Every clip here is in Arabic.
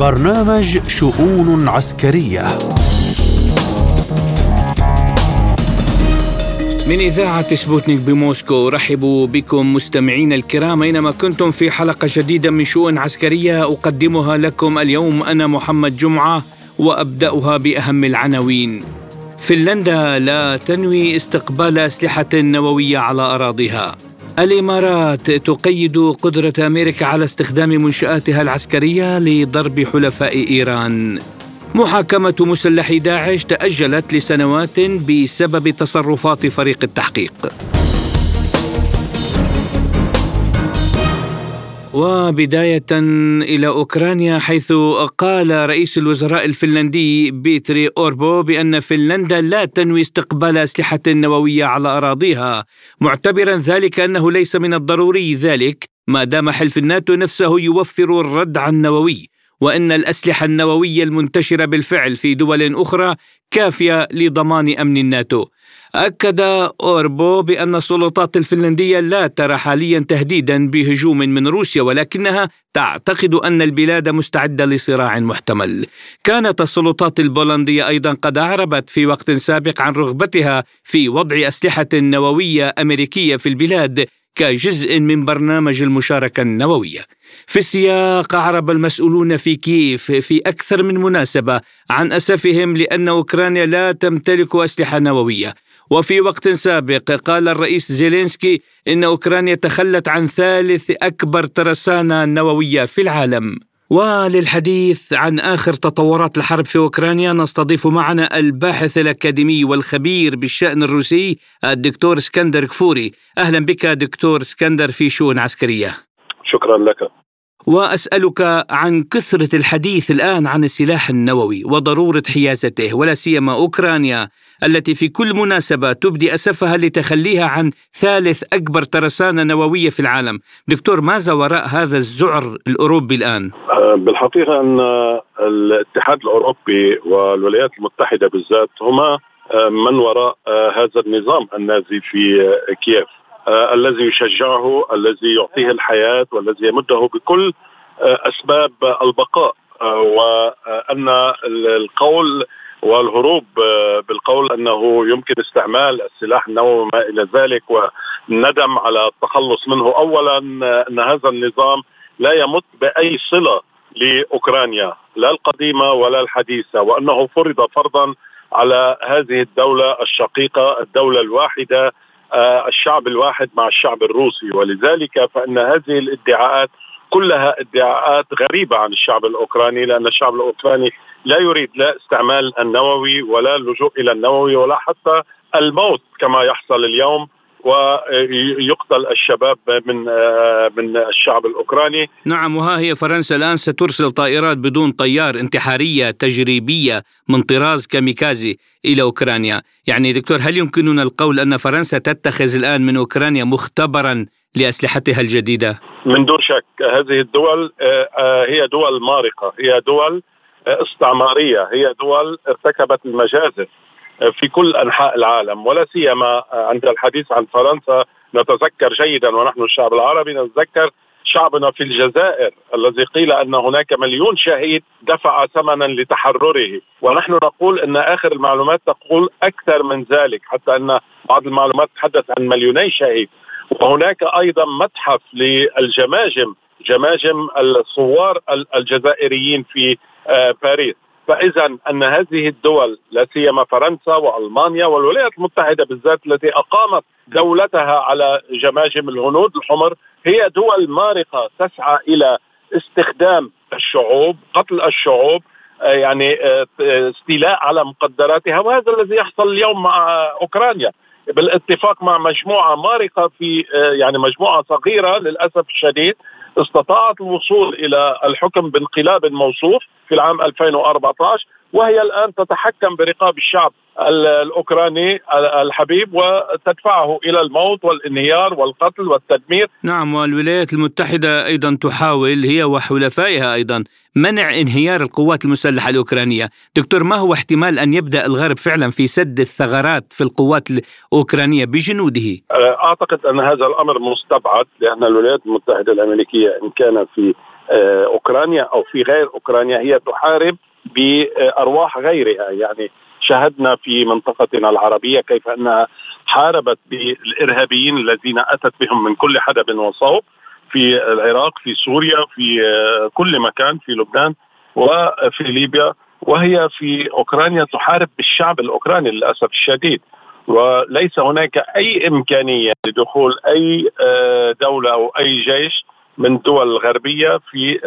برنامج شؤون عسكرية. من إذاعة سبوتنيك بموسكو رحبوا بكم مستمعين الكرام. أينما كنتم في حلقة جديدة من شؤون عسكرية أقدمها لكم اليوم أنا محمد جمعة وأبدأها بأهم العناوين. فنلندا لا تنوي استقبال أسلحة نووية على أراضيها. الإمارات تقيد قدرة أمريكا على استخدام منشآتها العسكرية لضرب حلفاء إيران. محاكمة مسلحي داعش تأجلت لسنوات بسبب تصرفات فريق التحقيق. وبداية إلى أوكرانيا حيث قال رئيس الوزراء الفنلندي بيتري أوربو بأن فنلندا لا تنوي استقبال أسلحة نووية على أراضيها. معتبرا ذلك أنه ليس من الضروري ذلك ما دام حلف الناتو نفسه يوفر الردع النووي وأن الأسلحة النووية المنتشرة بالفعل في دول أخرى كافية لضمان أمن الناتو. أكد أوربو بأن السلطات الفنلندية لا ترى حاليا تهديدا بهجوم من روسيا ولكنها تعتقد أن البلاد مستعدة لصراع محتمل. كانت السلطات البولندية أيضا قد أعربت في وقت سابق عن رغبتها في وضع أسلحة نووية أمريكية في البلاد كجزء من برنامج المشاركة النووية. في السياق أعرب المسؤولون في كييف في أكثر من مناسبة عن أسفهم لأن أوكرانيا لا تمتلك أسلحة نووية. وفي وقت سابق قال الرئيس زيلينسكي إن أوكرانيا تخلت عن ثالث أكبر ترسانة نووية في العالم. وللحديث عن آخر تطورات الحرب في أوكرانيا نستضيف معنا الباحث الأكاديمي والخبير بالشأن الروسي الدكتور اسكندر كفوري. أهلا بك دكتور اسكندر في شؤون عسكرية. شكرا لك. وأسألك عن كثرة الحديث الآن عن السلاح النووي وضرورة حيازته ولا سيما أوكرانيا التي في كل مناسبة تبدي أسفها لتخليها عن ثالث أكبر ترسانه نووية في العالم. دكتور ماذا وراء هذا الزعر الأوروبي الآن؟ أه، بالحقيقة أن الاتحاد الأوروبي والولايات المتحدة بالذات هما أه، من وراء هذا النظام النازي في كييف. آه، الذي يشجعه الذي يعطيه الحياة والذي يمده بكل آه، أسباب البقاء. آه، وأن القول والهروب بالقول أنه يمكن استعمال السلاح النووي وما إلى ذلك والندم على التخلص منه. اولا أن هذا النظام لا يمت بأي صلة لأوكرانيا لا القديمة ولا الحديثة وأنه فرض فرضا على هذه الدولة الشقيقة الدولة الواحدة الشعب الواحد مع الشعب الروسي. ولذلك فإن هذه الادعاءات كلها ادعاءات غريبة عن الشعب الأوكراني لأن الشعب الأوكراني لا يريد لا استعمال النووي ولا اللجوء إلى النووي ولا حتى الموت كما يحصل اليوم ويقتل الشباب من آه، من الشعب الأوكراني. نعم وها هي فرنسا الآن سترسل طائرات بدون طيار انتحارية تجريبية من طراز كاميكازي إلى أوكرانيا، يعني دكتور هل يمكننا القول أن فرنسا تتخذ الآن من أوكرانيا مختبرا لأسلحتها الجديدة؟ من دون شك هذه الدول آه، آه، هي دول مارقة، هي دول استعمارية، هي دول ارتكبت المجازر. في كل أنحاء العالم ولا سيما عند الحديث عن فرنسا نتذكر جيدا ونحن الشعب العربي نتذكر شعبنا في الجزائر الذي قيل أن هناك مليون شهيد دفع ثمنا لتحرره. ونحن نقول إن آخر المعلومات تقول أكثر من ذلك حتى أن بعض المعلومات تحدث عن مليوني شهيد. وهناك أيضا متحف للجماجم جماجم الثوار الجزائريين في آه، باريس. فإذا أن هذه الدول لا سيما فرنسا وألمانيا والولايات المتحدة بالذات التي أقامت دولتها على جماجم الهنود الحمر هي دول مارقة تسعى إلى استخدام الشعوب قتل الشعوب آه، يعني آه، استيلاء على مقدراتها وهذا الذي يحصل اليوم مع أوكرانيا. بالاتفاق مع مجموعة مارقة في آه، يعني مجموعة صغيرة للأسف الشديد استطاعت الوصول إلى الحكم بانقلاب موصوف في العام 2014 وهي الآن تتحكم برقاب الشعب الأوكراني الحبيب وتدفعه إلى الموت والانهيار والقتل والتدمير. نعم والولايات المتحدة أيضا تحاول هي وحلفائها أيضا منع انهيار القوات المسلحة الأوكرانية، دكتور ما هو احتمال أن يبدأ الغرب فعلا في سد الثغرات في القوات الأوكرانية بجنوده؟ أعتقد أن هذا الأمر مستبعد لأن الولايات المتحدة الأمريكية إن كان في أوكرانيا أو في غير أوكرانيا هي تحارب بأرواح غيرها. يعني شاهدنا في منطقتنا العربية كيف انها حاربت بالإرهابيين الذين أتت بهم من كل حدب وصوب في العراق في سوريا في كل مكان في لبنان وفي ليبيا. وهي في أوكرانيا تحارب بالشعب الأوكراني للأسف الشديد. وليس هناك أي إمكانية لدخول أي آه، دولة أو أي جيش من الدول الغربيه في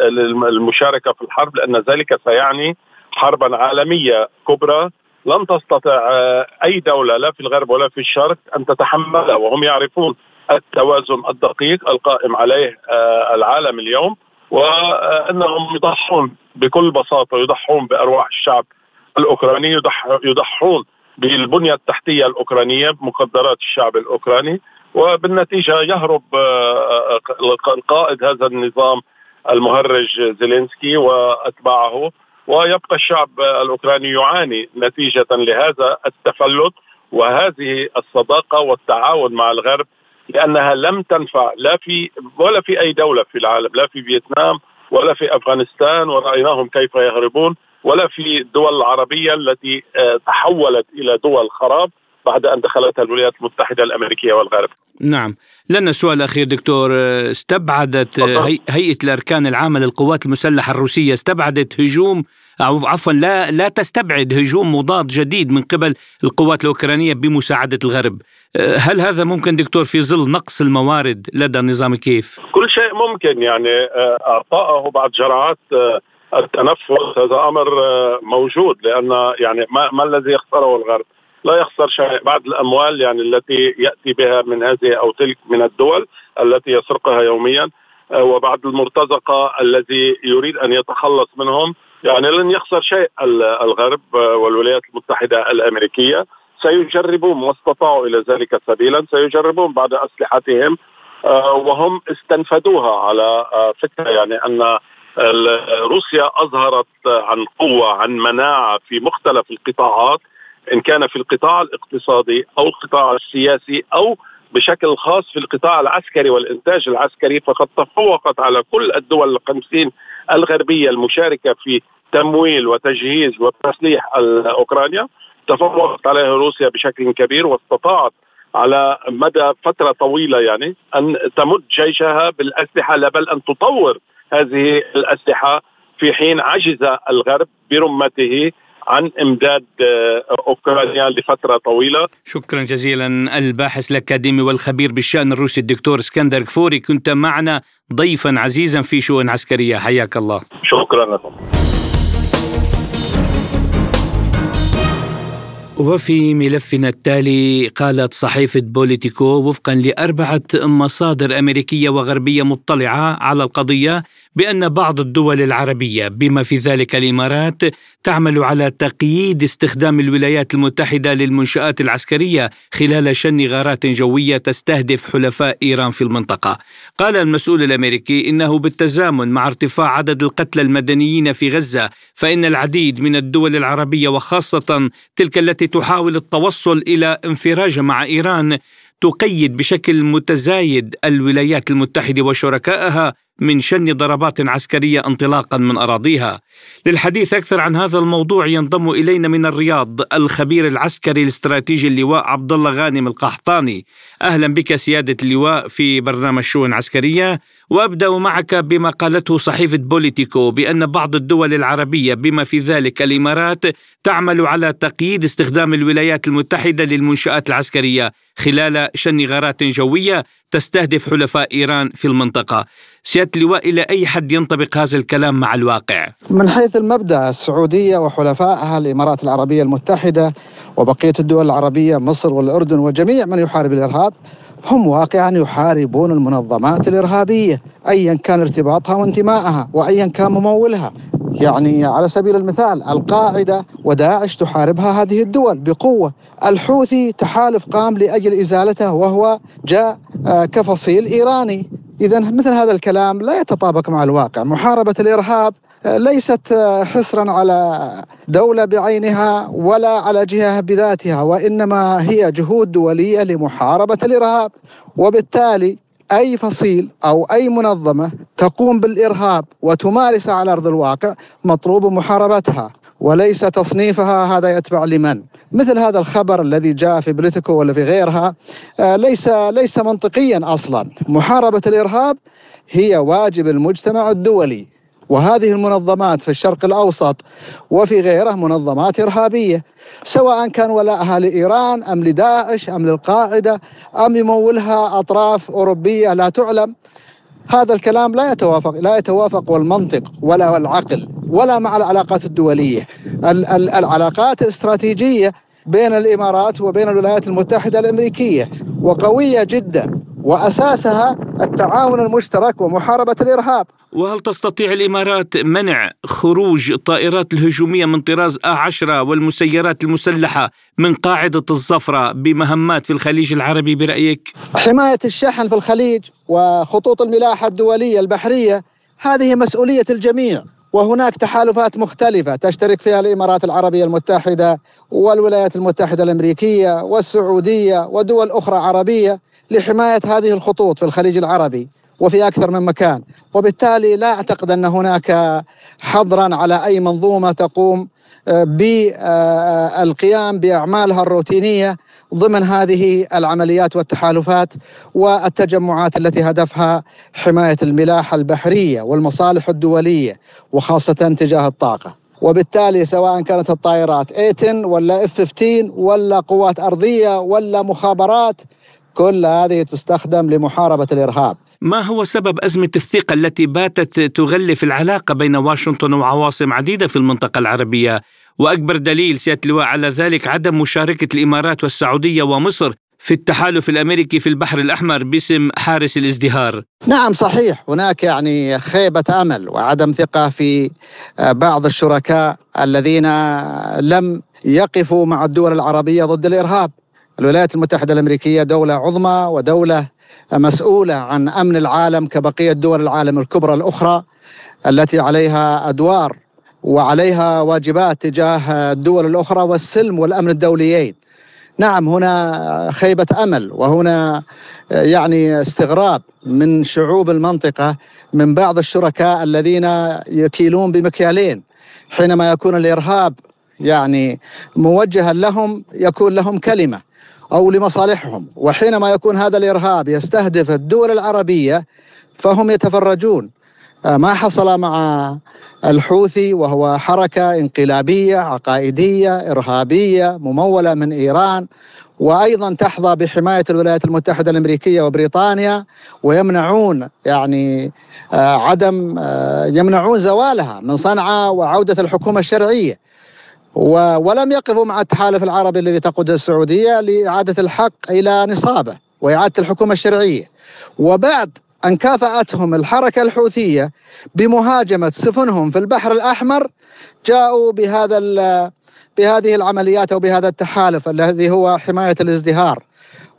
المشاركة في الحرب لأن ذلك سيعني حربا عالمية كبرى لن تستطيع آه، أي دولة لا في الغرب ولا في الشرق أن تتحملها وهم يعرفون التوازن الدقيق القائم عليه آه، العالم اليوم وأنهم يضحون بكل بساطة يضحون بأرواح الشعب الأوكراني يضحون بالبنية التحتية الأوكرانية بمقدرات الشعب الأوكراني. وبالنتيجة يهرب آه، القائد هذا النظام المهرج زيلينسكي وأتباعه. ويبقى الشعب الأوكراني يعاني نتيجة لهذا التفلت وهذه الصداقة والتعاون مع الغرب لأنها لم تنفع لا في ولا في أي دولة في العالم لا في فيتنام ولا في أفغانستان ورأيناهم كيف يهربون ولا في الدول العربيه التي آه، تحولت إلى دول خراب. بعد أن دخلتها الولايات المتحدة الأمريكية والغرب. نعم، لنا سؤال أخير دكتور استبعدت هي... هيئة الأركان العامة للقوات المسلحة الروسية استبعدت هجوم أو عفوا لا لا تستبعد هجوم مضاد جديد من قبل القوات الأوكرانية بمساعدة الغرب. هل هذا ممكن دكتور في ظل نقص الموارد لدى النظام كيف؟ كل شيء ممكن يعني آه، اعطائه بعد جرعات آه، التنفس هذا أمر موجود لأن يعني ما, ما الذي يخسره الغرب؟ لا يخسر شيء. بعد الأموال يعني التي يأتي بها من هذه أو تلك من الدول التي يسرقها يوميا وبعد المرتزقة الذي يريد أن يتخلص منهم يعني لن يخسر شيء. الغرب والولايات المتحدة الأمريكية سيجربون ما استطاعوا إلى ذلك سبيلا سيجربون بعد أسلحتهم آه، وهم استنفدوها على آه، فكرة يعني أن روسيا أظهرت عن قوة عن مناعة في مختلف القطاعات إن كان في القطاع الاقتصادي أو القطاع السياسي أو بشكل خاص في القطاع العسكري والإنتاج العسكري فقد تفوقت على كل الدول الخمسين الغربية المشاركة في تمويل وتجهيز وتسليح اوكرانيا تفوقت عليها روسيا بشكل كبير واستطاعت على مدى فترة طويلة يعني أن تمد جيشها بالأسلحة لا بل أن تطور هذه الأسلحة في حين عجز الغرب برمته عن إمداد آه، أوكرانيا لفترة طويلة. شكرا جزيلا الباحث الأكاديمي والخبير بالشأن الروسي الدكتور اسكندر كفوري كنت معنا ضيفا عزيزا في شؤون عسكرية حياك الله. شكرا لكم. وفي ملفنا التالي قالت صحيفة بوليتيكو وفقا لأربعة مصادر أمريكية وغربية مطلعة على القضية بأن بعض الدول العربية بما في ذلك الإمارات تعمل على تقييد استخدام الولايات المتحدة للمنشآت العسكرية خلال شن غارات جوية تستهدف حلفاء إيران في المنطقة. قال المسؤول الأمريكي إنه بالتزامن مع ارتفاع عدد القتلى المدنيين في غزة فإن العديد من الدول العربية وخاصة تلك التي تحاول التوصل إلى انفراج مع إيران تقيد بشكل متزايد الولايات المتحدة وشركائها من شن ضربات عسكرية انطلاقا من أراضيها. للحديث أكثر عن هذا الموضوع ينضم إلينا من الرياض الخبير العسكري الاستراتيجي اللواء عبد الله غانم القحطاني. أهلا بك سيادة اللواء في برنامج شؤون عسكرية وابدا معك بما قالته صحيفه بوليتيكو بأن بعض الدول العربية بما في ذلك الإمارات تعمل على تقييد استخدام الولايات المتحدة للمنشآت العسكرية خلال شن غارات جوية تستهدف حلفاء إيران في المنطقة. سياده اللواء إلى أي حد ينطبق هذا الكلام مع الواقع؟ من حيث المبدأ السعودية وحلفائها الإمارات العربية المتحدة وبقية الدول العربية مصر والأردن وجميع من يحارب الإرهاب هم واقعا يحاربون المنظمات الإرهابية ايا كان ارتباطها وانتمائها وايا كان ممولها. يعني على سبيل المثال القاعدة وداعش تحاربها هذه الدول بقوة. الحوثي تحالف قام لأجل إزالته وهو جاء آه، كفصيل إيراني. اذا مثل هذا الكلام لا يتطابق مع الواقع. محاربة الإرهاب آه، ليست آه، حصرا على دولة بعينها ولا على جهة بذاتها وإنما هي جهود دولية لمحاربة الإرهاب. وبالتالي أي فصيل أو أي منظمة تقوم بالإرهاب وتمارس على أرض الواقع مطلوب محاربتها وليس تصنيفها هذا يتبع لمن؟ مثل هذا الخبر الذي جاء في بوليتيكو ولا في غيرها آه، ليس ليس منطقيا أصلا. محاربة الإرهاب هي واجب المجتمع الدولي. وهذه المنظمات في الشرق الأوسط وفي غيره منظمات إرهابية سواء كان ولاءها لإيران أم لداعش أم للقاعدة أم يمولها أطراف أوروبية لا تعلم. هذا الكلام لا يتوافق لا يتوافق والمنطق ولا العقل ولا مع العلاقات الدولية. العلاقات الاستراتيجية بين الإمارات وبين الولايات المتحدة الأمريكية وقوية جدا وأساسها التعاون المشترك ومحاربة الإرهاب. وهل تستطيع الإمارات منع خروج الطائرات الهجومية من طراز A10 والمسيرات المسلحة من قاعدة الظفرة بمهمات في الخليج العربي برأيك؟ حماية الشحن في الخليج وخطوط الملاحة الدولية البحرية هذه مسؤولية الجميع. وهناك تحالفات مختلفة تشترك فيها الإمارات العربية المتحدة والولايات المتحدة الأمريكية والسعودية ودول أخرى عربية لحماية هذه الخطوط في الخليج العربي وفي أكثر من مكان. وبالتالي لا أعتقد أن هناك حظرا على أي منظومة تقوم بالقيام بأعمالها الروتينية ضمن هذه العمليات والتحالفات والتجمعات التي هدفها حماية الملاحة البحرية والمصالح الدولية وخاصة تجاه الطاقة. وبالتالي سواء كانت الطائرات ايتن ولا اف 15 ولا قوات أرضية ولا مخابرات كل هذه تستخدم لمحاربة الإرهاب. ما هو سبب أزمة الثقة التي باتت تغلف العلاقة بين واشنطن وعواصم عديدة في المنطقة العربية وأكبر دليل سيادة اللواء على ذلك عدم مشاركة الإمارات والسعودية ومصر في التحالف الأمريكي في البحر الأحمر باسم حارس الازدهار. نعم صحيح هناك يعني خيبة أمل وعدم ثقة في بعض الشركاء الذين لم يقفوا مع الدول العربية ضد الإرهاب. الولايات المتحدة الأمريكية دولة عظمى ودولة مسؤولة عن أمن العالم كبقية دول العالم الكبرى الأخرى التي عليها أدوار وعليها واجبات تجاه الدول الأخرى والسلم والأمن الدوليين. نعم هنا خيبة أمل وهنا يعني استغراب من شعوب المنطقة من بعض الشركاء الذين يكيلون بمكيالين. حينما يكون الإرهاب يعني موجها لهم يكون لهم كلمة. أو لمصالحهم. وحينما يكون هذا الإرهاب يستهدف الدول العربية فهم يتفرجون. آه، ما حصل مع الحوثي وهو حركة انقلابية عقائدية إرهابية ممولة من إيران وأيضا تحظى بحماية الولايات المتحدة الأمريكية وبريطانيا ويمنعون يعني آه، عدم آه، يمنعون زوالها من صنعاء وعودة الحكومة الشرعية. ولم يقفوا مع التحالف العربي الذي تقوده السعودية لإعادة الحق إلى نصابه وإعادة الحكومة الشرعية. وبعد أن كافأتهم الحركة الحوثية بمهاجمة سفنهم في البحر الأحمر جاءوا بهذا بهذه العمليات أو بهذا التحالف الذي هو حماية الازدهار.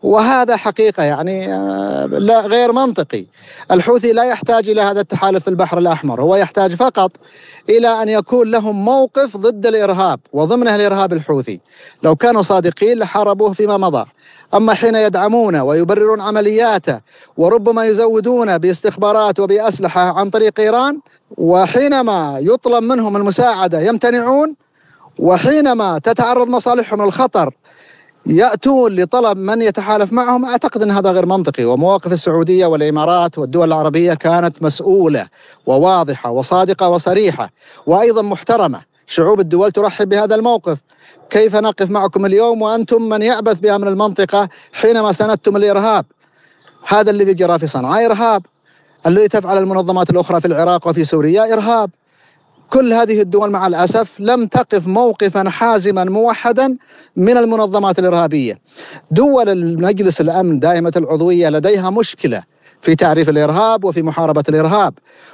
وهذا حقيقة يعني آه، لا غير منطقي. الحوثي لا يحتاج إلى هذا التحالف في البحر الأحمر هو يحتاج فقط إلى أن يكون لهم موقف ضد الإرهاب وضمنه الإرهاب الحوثي. لو كانوا صادقين لحاربوه فيما مضى. أما حين يدعمونه ويبررون عملياته وربما يزودون باستخبارات وبأسلحة عن طريق إيران وحينما يطلب منهم المساعدة يمتنعون وحينما تتعرض مصالحهم للخطر يأتون لطلب من يتحالف معهم. أعتقد إن هذا غير منطقي. ومواقف السعودية والإمارات والدول العربية كانت مسؤولة وواضحة وصادقة وصريحة وأيضا محترمة. شعوب الدول ترحب بهذا الموقف. كيف نقف معكم اليوم وأنتم من يعبث بامن المنطقة حينما سندتم الإرهاب؟ هذا الذي جرى في صنعاء إرهاب. الذي تفعل المنظمات الأخرى في العراق وفي سوريا إرهاب. كل هذه الدول مع الأسف لم تقف موقفا حازما موحدا من المنظمات الإرهابية. دول المجلس الأمن دائمة العضوية لديها مشكلة في تعريف الإرهاب وفي محاربة الإرهاب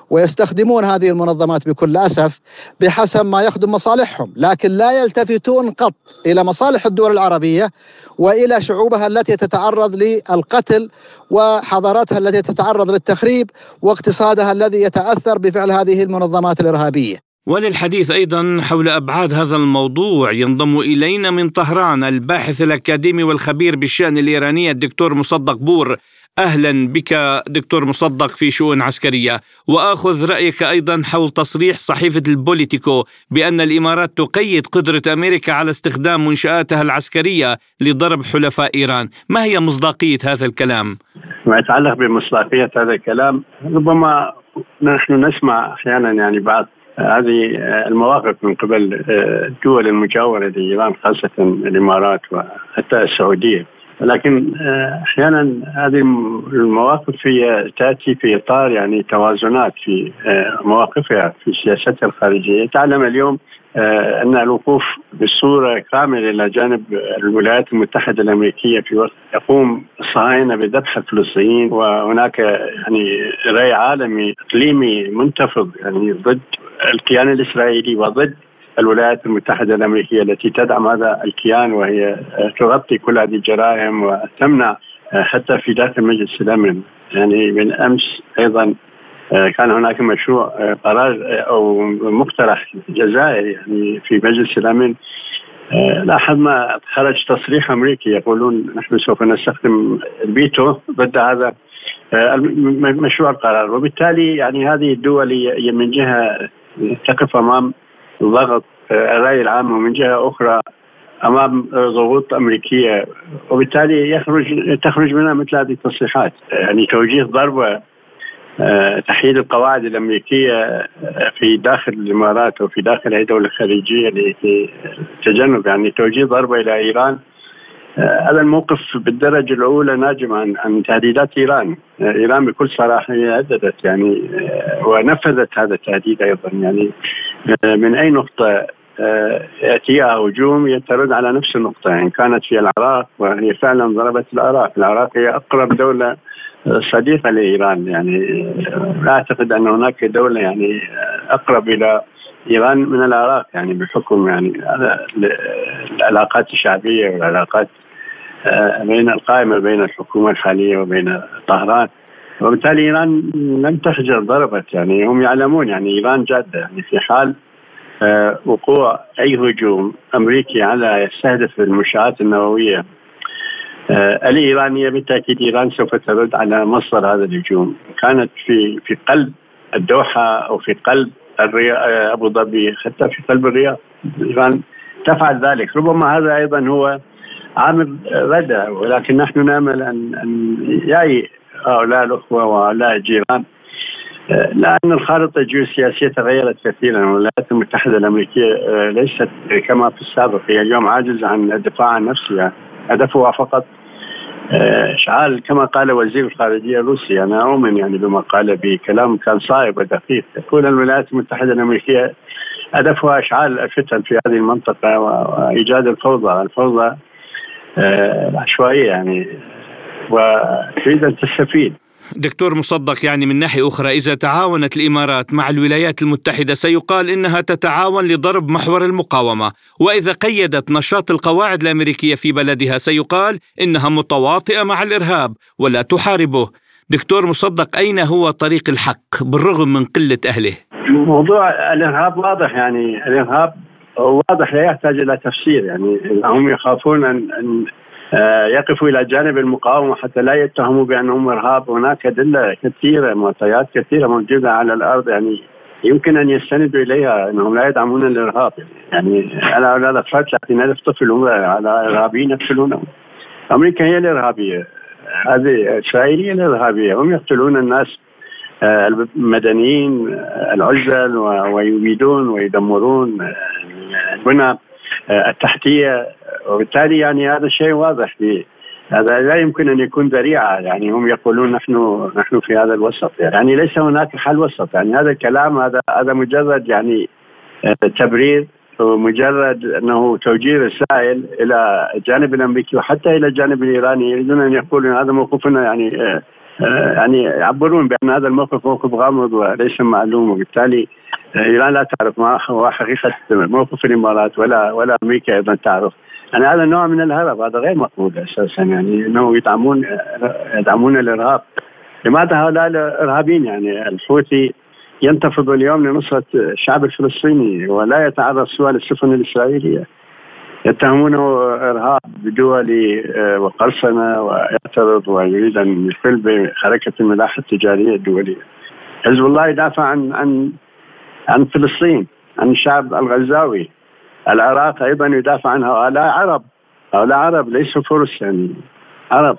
ويستخدمون هذه المنظمات بكل أسف بحسب ما يخدم مصالحهم، لكن لا يلتفتون قط إلى مصالح الدول العربية وإلى شعوبها التي تتعرض للقتل وحضاراتها التي تتعرض للتخريب واقتصادها الذي يتأثر بفعل هذه المنظمات الإرهابية. وللحديث أيضا حول أبعاد هذا الموضوع ينضم إلينا من طهران الباحث الأكاديمي والخبير بالشأن الإيراني الدكتور مصدق بور. أهلا بك دكتور مصدق في شؤون عسكرية. وآخذ رأيك أيضا حول تصريح صحيفة البوليتيكو بأن الإمارات تقيد قدرة أمريكا على استخدام منشآتها العسكرية لضرب حلفاء إيران، ما هي مصداقية هذا الكلام؟ ما يتعلق بمصداقية هذا الكلام ربما نحن نسمع أحيانا يعني بعض هذه المواقف من قبل الدول المجاورة لإيران خاصة الإمارات وحتى السعودية. لكن آه، أحيانا هذه المواقف هي تأتي في إطار يعني توازنات في آه، مواقفها في سياستها الخارجية، تعلم اليوم آه، أن الوقوف بصورة كاملة إلى جانب الولايات المتحدة الأمريكية في وقت يقوم الصهاينة بذبح الفلسطينيين وهناك يعني رأي عالمي إقليمي منتفض يعني ضد الكيان الإسرائيلي وضد الولايات المتحدة الأمريكية التي تدعم هذا الكيان وهي تغطي كل هذه الجرائم وتمنع حتى في داخل مجلس الامن يعني من أمس أيضا كان هناك مشروع قرار أو مقترح جزائري يعني في مجلس الأمن. لاحظنا خرج تصريح أمريكي. يقولون نحن سوف نستخدم الفيتو ضد هذا مشروع القرار. وبالتالي يعني هذه الدول من جهة تقف أمام ضغط آه، الرأي العام ومن جهة أخرى أمام ضغوط أمريكية. وبالتالي يخرج تخرج منها مثل هذه التصريحات. يعني توجيه ضربة آه، تحييد القواعد الأمريكية آه، في داخل الإمارات وفي داخل أي دولة خليجية لتجنب يعني توجيه ضربة إلى إيران هذا الموقف بالدرجة الأولى ناجم عن عن تهديدات إيران، إيران بكل صراحة هي هددت يعني ونفذت هذا التهديد أيضا يعني. من أي نقطة؟ ياتيها هجوم ترد على نفس النقطة يعني كانت في العراق وهي فعلا ضربت العراق، العراق هي أقرب دولة صديقة لإيران يعني. لا أعتقد أن هناك دولة يعني أقرب إلى إيران من العراق يعني بحكم يعني العلاقات الشعبية والعلاقات آه، بين القائمة بين الحكومة الحالية وبين طهران. وبالتالي إيران لم تخجل ضربت يعني هم يعلمون يعني إيران جادة يعني في حال آه، وقوع أي هجوم أمريكي على يستهدف المنشآت النووية. آه، الايرانيه بالتأكيد إيران سوف ترد على مصدر هذا الهجوم. كانت في في قلب الدوحة أو في قلب أبو ظبي حتى في قلب الرياض ايران تفعل ذلك. ربما هذا أيضا هو عامل ردى ولكن نحن نامل أن أن يعي هؤلاء الأخوة وهؤلاء الجيران. لأن الخارطة الجيوسياسية تغيرت كثيرا والولايات المتحدة الأمريكية ليست كما في السابق هي اليوم عاجزة عن الدفاع عن نفسها. هدفها فقط اشعال كما قال وزير الخارجية الروسي أنا أؤمن يعني بما قال بكلام كان صائب ودقيق. تكون الولايات المتحدة الأمريكية هدفها اشعال الفتن في هذه المنطقة وإيجاد الفوضى، الفوضى العشوائيه يعني وتريد أن تستفيد. دكتور مصدق يعني من ناحية أخرى إذا تعاونت الإمارات مع الولايات المتحدة سيقال إنها تتعاون لضرب محور المقاومة. وإذا قيدت نشاط القواعد الأمريكية في بلدها سيقال إنها متواطئة مع الإرهاب ولا تحاربه. دكتور مصدق أين هو طريق الحق بالرغم من قلة أهله؟ موضوع الإرهاب واضح يعني الإرهاب واضح لا يحتاج إلى تفسير يعني هم يخافون أن يقفوا إلى جانب المقاومة حتى لا يتهموا بأنهم إرهاب. هناك أدلة كثيرة معطيات كثيرة موجودة على الأرض يعني يمكن أن يستندوا إليها إنهم لا يدعمون الإرهاب. يعني أنا لا الاطفال 30000 طفل هم على إرهابيين يقتلونهم أمريكا هي الإرهابية. هذه اسرائيل هي الإرهابية. هم يقتلون الناس آه، المدنيين آه، العزل ويبيدون ويدمرون البنى التحتية. وبالتالي يعني هذا الشيء واضح في هذا. لا يمكن أن يكون ذريعة يعني هم يقولون نحن نحن في هذا الوسط. يعني ليس هناك حل وسط. يعني هذا الكلام هذا هذا مجرد يعني آه، تبرير ومجرد أنه توجيه رسائل إلى الجانب الأمريكي وحتى إلى الجانب الإيراني يريدون أن يقولوا هذا موقفنا يعني آه، آه، يعني يعبرون بأن هذا الموقف موقف غامض وليس معلوم. وبالتالي إيران لا تعرف ما هو حقيقة موقف الإمارات ولا ولا أمريكا أيضا تعرف. يعني هذا نوع من الهرب هذا غير مقبول أساسا يعني إنه يدعمون يدعمون الإرهاب. لماذا هؤلاء الإرهابيين؟ يعني الحوثي ينتفض اليوم لنصرة الشعب الفلسطيني ولا يتعرض سوى للسفن الإسرائيلية. يتهمونه إرهاب بدولي آه، وقرصنة ويعترض ويريد أن يخل بحركة الملاحة التجارية الدولية. حزب الله يدافع عن عن عن فلسطين عن الشعب الغزاوي. العراق أيضا يدافع عن هؤلاء عرب. هؤلاء عرب ليسوا فرس يعني عرب.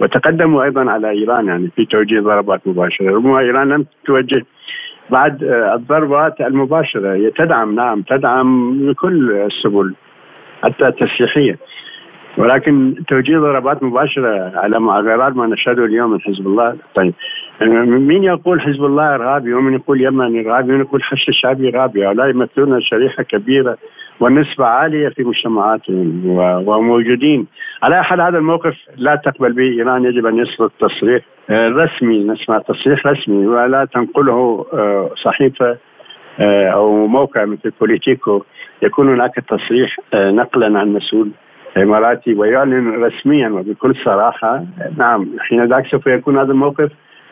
وتقدموا أيضا على إيران يعني في توجيه ضربات مباشرة. ربما إيران لم توجه بعد آه، الضربات المباشرة. تدعم نعم تدعم بكل السبل حتى التسليحيه ولكن توجيه ضربات مباشرة على غير ما نشهده اليوم من حزب الله. طيب مين يقول حزب الله إرهابي؟ ومن يقول يمن إرهابي؟ ومن يقول حشد الشعبي إرهابي؟ هؤلاء يمثلون شريحة كبيرة. ونسبة عالية في مجتمعاتهم وموجودين. على حال هذا الموقف لا تقبل به. إيران يجب أن يصدر تصريح آه، رسمي نسمع تصريح رسمي ولا تنقله آه، صحيفة آه، أو موقع مثل بوليتيكو. يكون هناك تصريح نقلا عن مسؤول إماراتي ويعلن رسميا وبكل صراحة. نعم حين ذاك سوف يكون هذا الموقف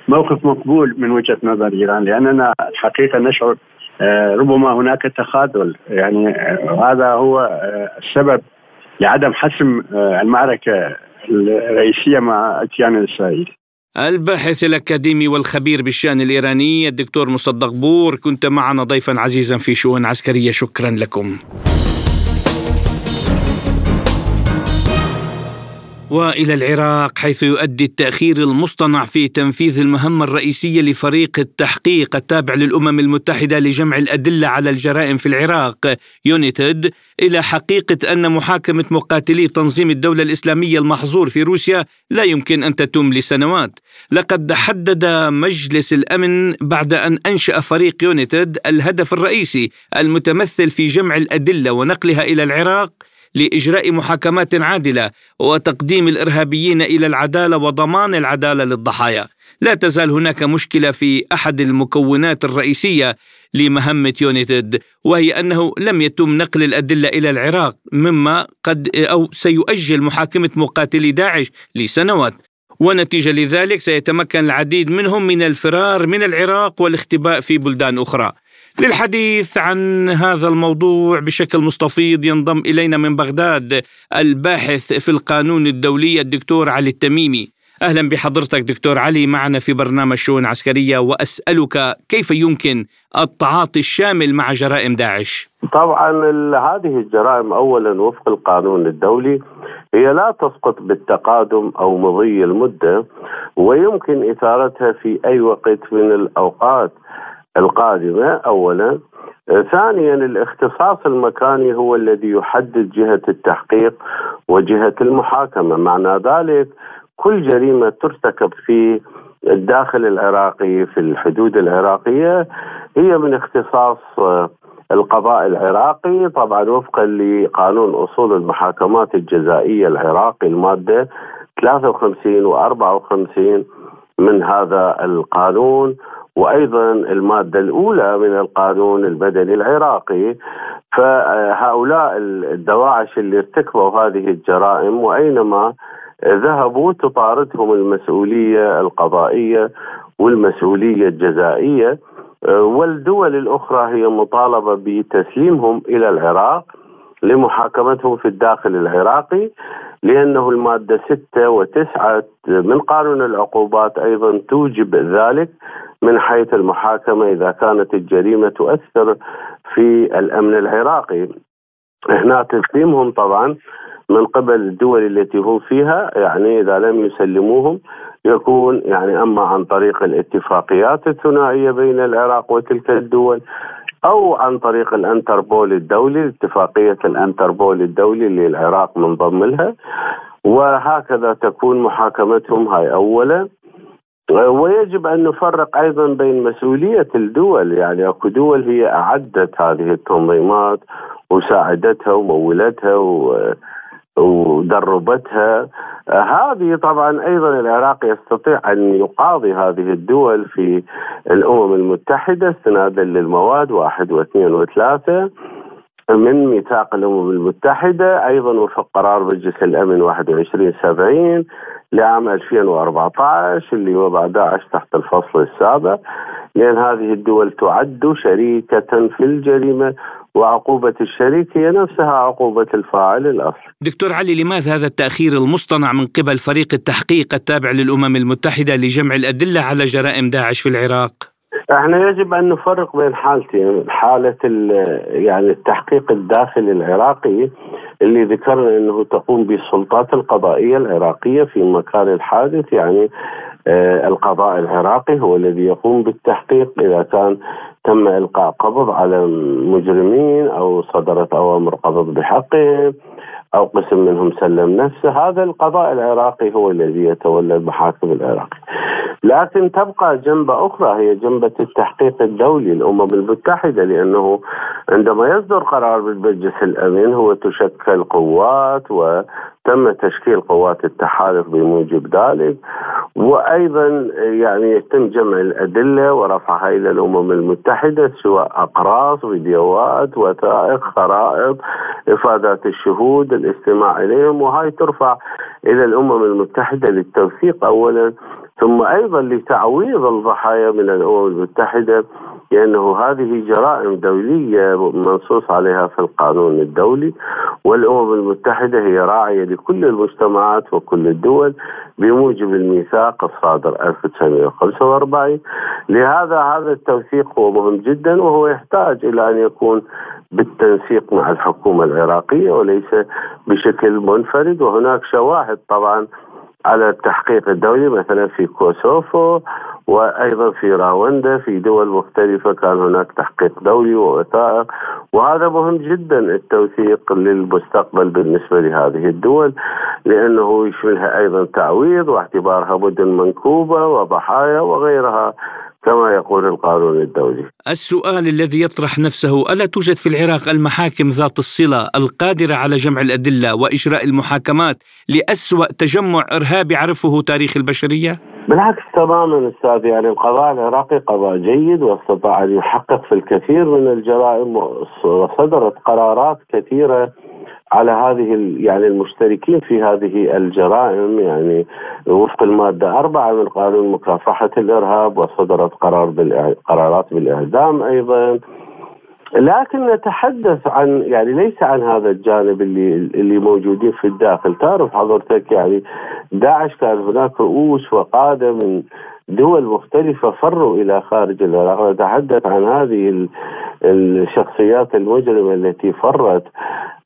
موقف مقبول من وجهة نظر إيران لأننا الحقيقة نشعر ربما هناك تخاذل. يعني هذا هو السبب لعدم حسم المعركة الرئيسية مع الكيان الإسرائيلي. الباحث الأكاديمي والخبير بالشأن الإيراني الدكتور مصدق بور كنت معنا ضيفا عزيزا في شؤون عسكرية. شكرا لكم. وإلى العراق حيث يؤدي التأخير المصطنع في تنفيذ المهمة الرئيسية لفريق التحقيق التابع للأمم المتحدة لجمع الأدلة على الجرائم في العراق يونيتد إلى حقيقة أن محاكمة مقاتلي تنظيم الدولة الإسلامية المحظور في روسيا لا يمكن أن تتم لسنوات. لقد حدد مجلس الأمن بعد أن أنشأ فريق يونيتد الهدف الرئيسي المتمثل في جمع الأدلة ونقلها إلى العراق لإجراء محاكمات عادلة وتقديم الإرهابيين إلى العدالة وضمان العدالة للضحايا. لا تزال هناك مشكلة في أحد المكونات الرئيسية لمهمة يونيتد وهي أنه لم يتم نقل الأدلة إلى العراق مما قد أو سيؤجل محاكمة مقاتلي داعش لسنوات. ونتيجة لذلك سيتمكن العديد منهم من الفرار من العراق والاختباء في بلدان أخرى. للحديث عن هذا الموضوع بشكل مستفيض ينضم إلينا من بغداد الباحث في القانون الدولي الدكتور علي التميمي. أهلا بحضرتك دكتور علي معنا في برنامج شؤون عسكرية وأسألك كيف يمكن التعاطي الشامل مع جرائم داعش؟ طبعا هذه الجرائم اولا وفق القانون الدولي هي لا تسقط بالتقادم أو مضي المدة ويمكن إثارتها في أي وقت من الأوقات القادمة أولا. ثانيا الاختصاص المكاني هو الذي يحدد جهة التحقيق وجهة المحاكمة. معنى ذلك كل جريمة ترتكب في الداخل العراقي في الحدود العراقية هي من اختصاص القضاء العراقي طبعا وفقا لقانون أصول المحاكمات الجزائية العراقي المادة 53 و 54 من هذا القانون. وأيضا المادة الأولى من القانون المدني العراقي. فهؤلاء الدواعش اللي ارتكبوا هذه الجرائم وأينما ذهبوا تطاردهم المسؤولية القضائية والمسؤولية الجزائية. والدول الأخرى هي مطالبة بتسليمهم إلى العراق لمحاكمتهم في الداخل العراقي لأنه المادة ستة وتسعة من قانون العقوبات أيضا توجب ذلك. من حيث المحاكمة إذا كانت الجريمة تؤثر في الأمن العراقي. هنا تسليمهم طبعا من قبل الدول التي هم فيها يعني إذا لم يسلموهم يكون يعني أما عن طريق الاتفاقيات الثنائية بين العراق وتلك الدول أو عن طريق الأنتربول الدولي اتفاقية الأنتربول الدولي اللي العراق منضم لها وهكذا تكون محاكمتهم هاي أولا. ويجب أن نفرق أيضا بين مسؤولية الدول. يعني أكو دول هي أعدت هذه التنظيمات وساعدتها ومولتها ودربتها. هذه طبعا أيضا العراق يستطيع أن يقاضي هذه الدول في الأمم المتحدة استنادا للمواد واحد واثنين وثلاثة من ميثاق الأمم المتحدة أيضا وفق قرار مجلس الأمن 2170 لعام 2014 اللي وضع داعش تحت الفصل السابع لأن هذه الدول تعد شريكة في الجريمة وعقوبة الشريك هي نفسها عقوبة الفاعل الأصلي دكتور علي لماذا هذا التأخير المصطنع من قبل فريق التحقيق التابع للأمم المتحدة لجمع الأدلة على جرائم داعش في العراق؟ إحنا يجب ان نفرق بين حالتين، حالة يعني التحقيق الداخلي العراقي اللي ذكرنا انه تقوم بالسلطات القضائية العراقية في مكان الحادث يعني آه، القضاء العراقي هو الذي يقوم بالتحقيق إذا كان تم إلقاء قبض على مجرمين أو صدرت أوامر قبض بحقهم. أو قسم منهم سلم نفسه. هذا القضاء العراقي هو الذي يتولى المحاكم العراقي. لكن تبقى جنبة أخرى هي جنبة التحقيق الدولي الأمم المتحدة لأنه عندما يصدر قرار بالمجلس الأمن هو تشكل قوات وتم تشكيل قوات التحالف بموجب ذلك وأيضا يعني يتم جمع الأدلة ورفعها إلى الأمم المتحدة سواء أقراص فيديوهات وثائق خرائط إفادات الشهود الاستماع إليهم وهاي ترفع إلى الأمم المتحدة للتوثيق أولا ثم أيضا لتعويض الضحايا من الأمم المتحدة لأنه هذه جرائم دولية منصوص عليها في القانون الدولي والأمم المتحدة هي راعية لكل المجتمعات وكل الدول بموجب الميثاق الصادر 1945 لهذا هذا التوثيق هو مهم جدا وهو يحتاج إلى أن يكون بالتنسيق مع الحكومة العراقية وليس بشكل منفرد. وهناك شواهد طبعا على التحقيق الدولي مثلا في كوسوفو وأيضا في راوندا في دول مختلفة كان هناك تحقيق دولي ووثائق. وهذا مهم جدا التوثيق للمستقبل بالنسبة لهذه الدول لأنه يشملها أيضا تعويض واعتبارها مدن منكوبة وضحايا وغيرها. كما يقول القانون الدولي. السؤال الذي يطرح نفسه ألا توجد في العراق المحاكم ذات الصلة القادرة على جمع الأدلة وإجراء المحاكمات لأسوأ تجمع ارهابي عرفه تاريخ البشرية؟ بالعكس تماما أستاذ يعني القضاء العراقي قضاء جيد واستطاع أن يحقق في الكثير من الجرائم وصدرت قرارات كثيرة على هذه يعني المشتركين في هذه الجرائم يعني وفق المادة أربعة من قانون مكافحة الإرهاب وصدرت قرار قرارات بالإعدام أيضا. لكن نتحدث عن يعني ليس عن هذا الجانب اللي اللي موجودين في الداخل. تعرف حضرتك يعني داعش كان هناك رؤوس وقادة من دول مختلفة فروا إلى خارج العراق. نتحدث عن هذه الشخصيات المجرمة التي فرت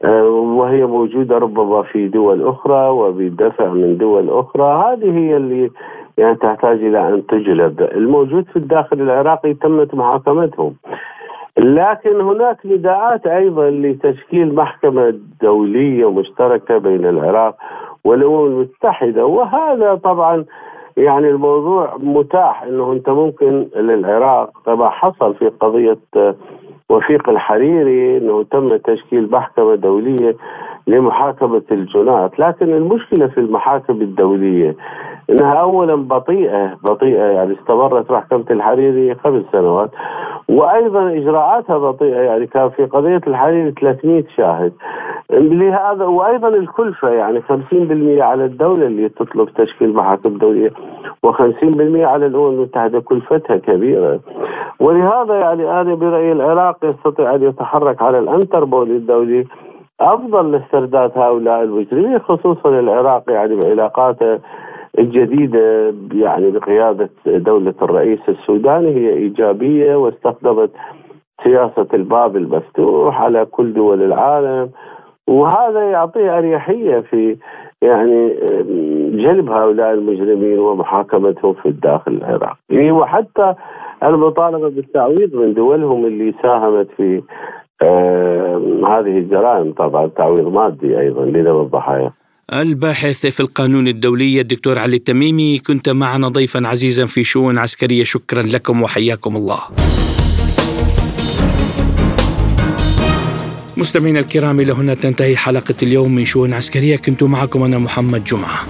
آه، وهي موجودة ربما في دول أخرى وبدفع من دول أخرى. هذه هي اللي يعني تحتاج إلى أن تجلب الموجود في الداخل العراقي تمت محاكمتهم. لكن هناك نداءات أيضا لتشكيل محكمة دولية مشتركة بين العراق والأمم المتحدة وهذا طبعا يعني الموضوع متاح إنه أنت ممكن للعراق كما حصل في قضية وفيق الحريري إنه تم تشكيل محكمة دولية لمحاكمة الجنات، لكن المشكلة في المحاكم الدولية إنها اولا بطيئة بطيئة يعني استمرت محكمة الحريري خمس سنوات وأيضا إجراءاتها بطيئة يعني كان في قضية الحريري 300 شاهد. لهذا وأيضا الكلفه يعني 50% على الدولة اللي تطلب تشكيل محاكم دولية و50% على الأمم المتحدة كلفتها كبيرة. ولهذا يعني أنا برأيي العراق يستطيع أن يتحرك على الأنتربول الدولي. أفضل لاسترداد هؤلاء المجرمين خصوصا العراق يعني بعلاقاته الجديدة يعني بقيادة دولة الرئيس السوداني هي إيجابية واستخدمت سياسة الباب المفتوح على كل دول العالم. وهذا يعطيه أريحية في يعني جلب هؤلاء المجرمين ومحاكمتهم في الداخل العراقي وحتى المطالبة بالتعويض من دولهم اللي ساهمت في آه هذه الجرائم. طبعا تعويض مادي أيضا لذوي الضحايا. الباحث في القانون الدولي الدكتور علي التميمي كنت معنا ضيفا عزيزا في شؤون عسكرية. شكرا لكم وحياكم الله. مستمعينا الكرام إلى هنا تنتهي حلقة اليوم من شؤون عسكرية. كنت معكم أنا محمد جمعة.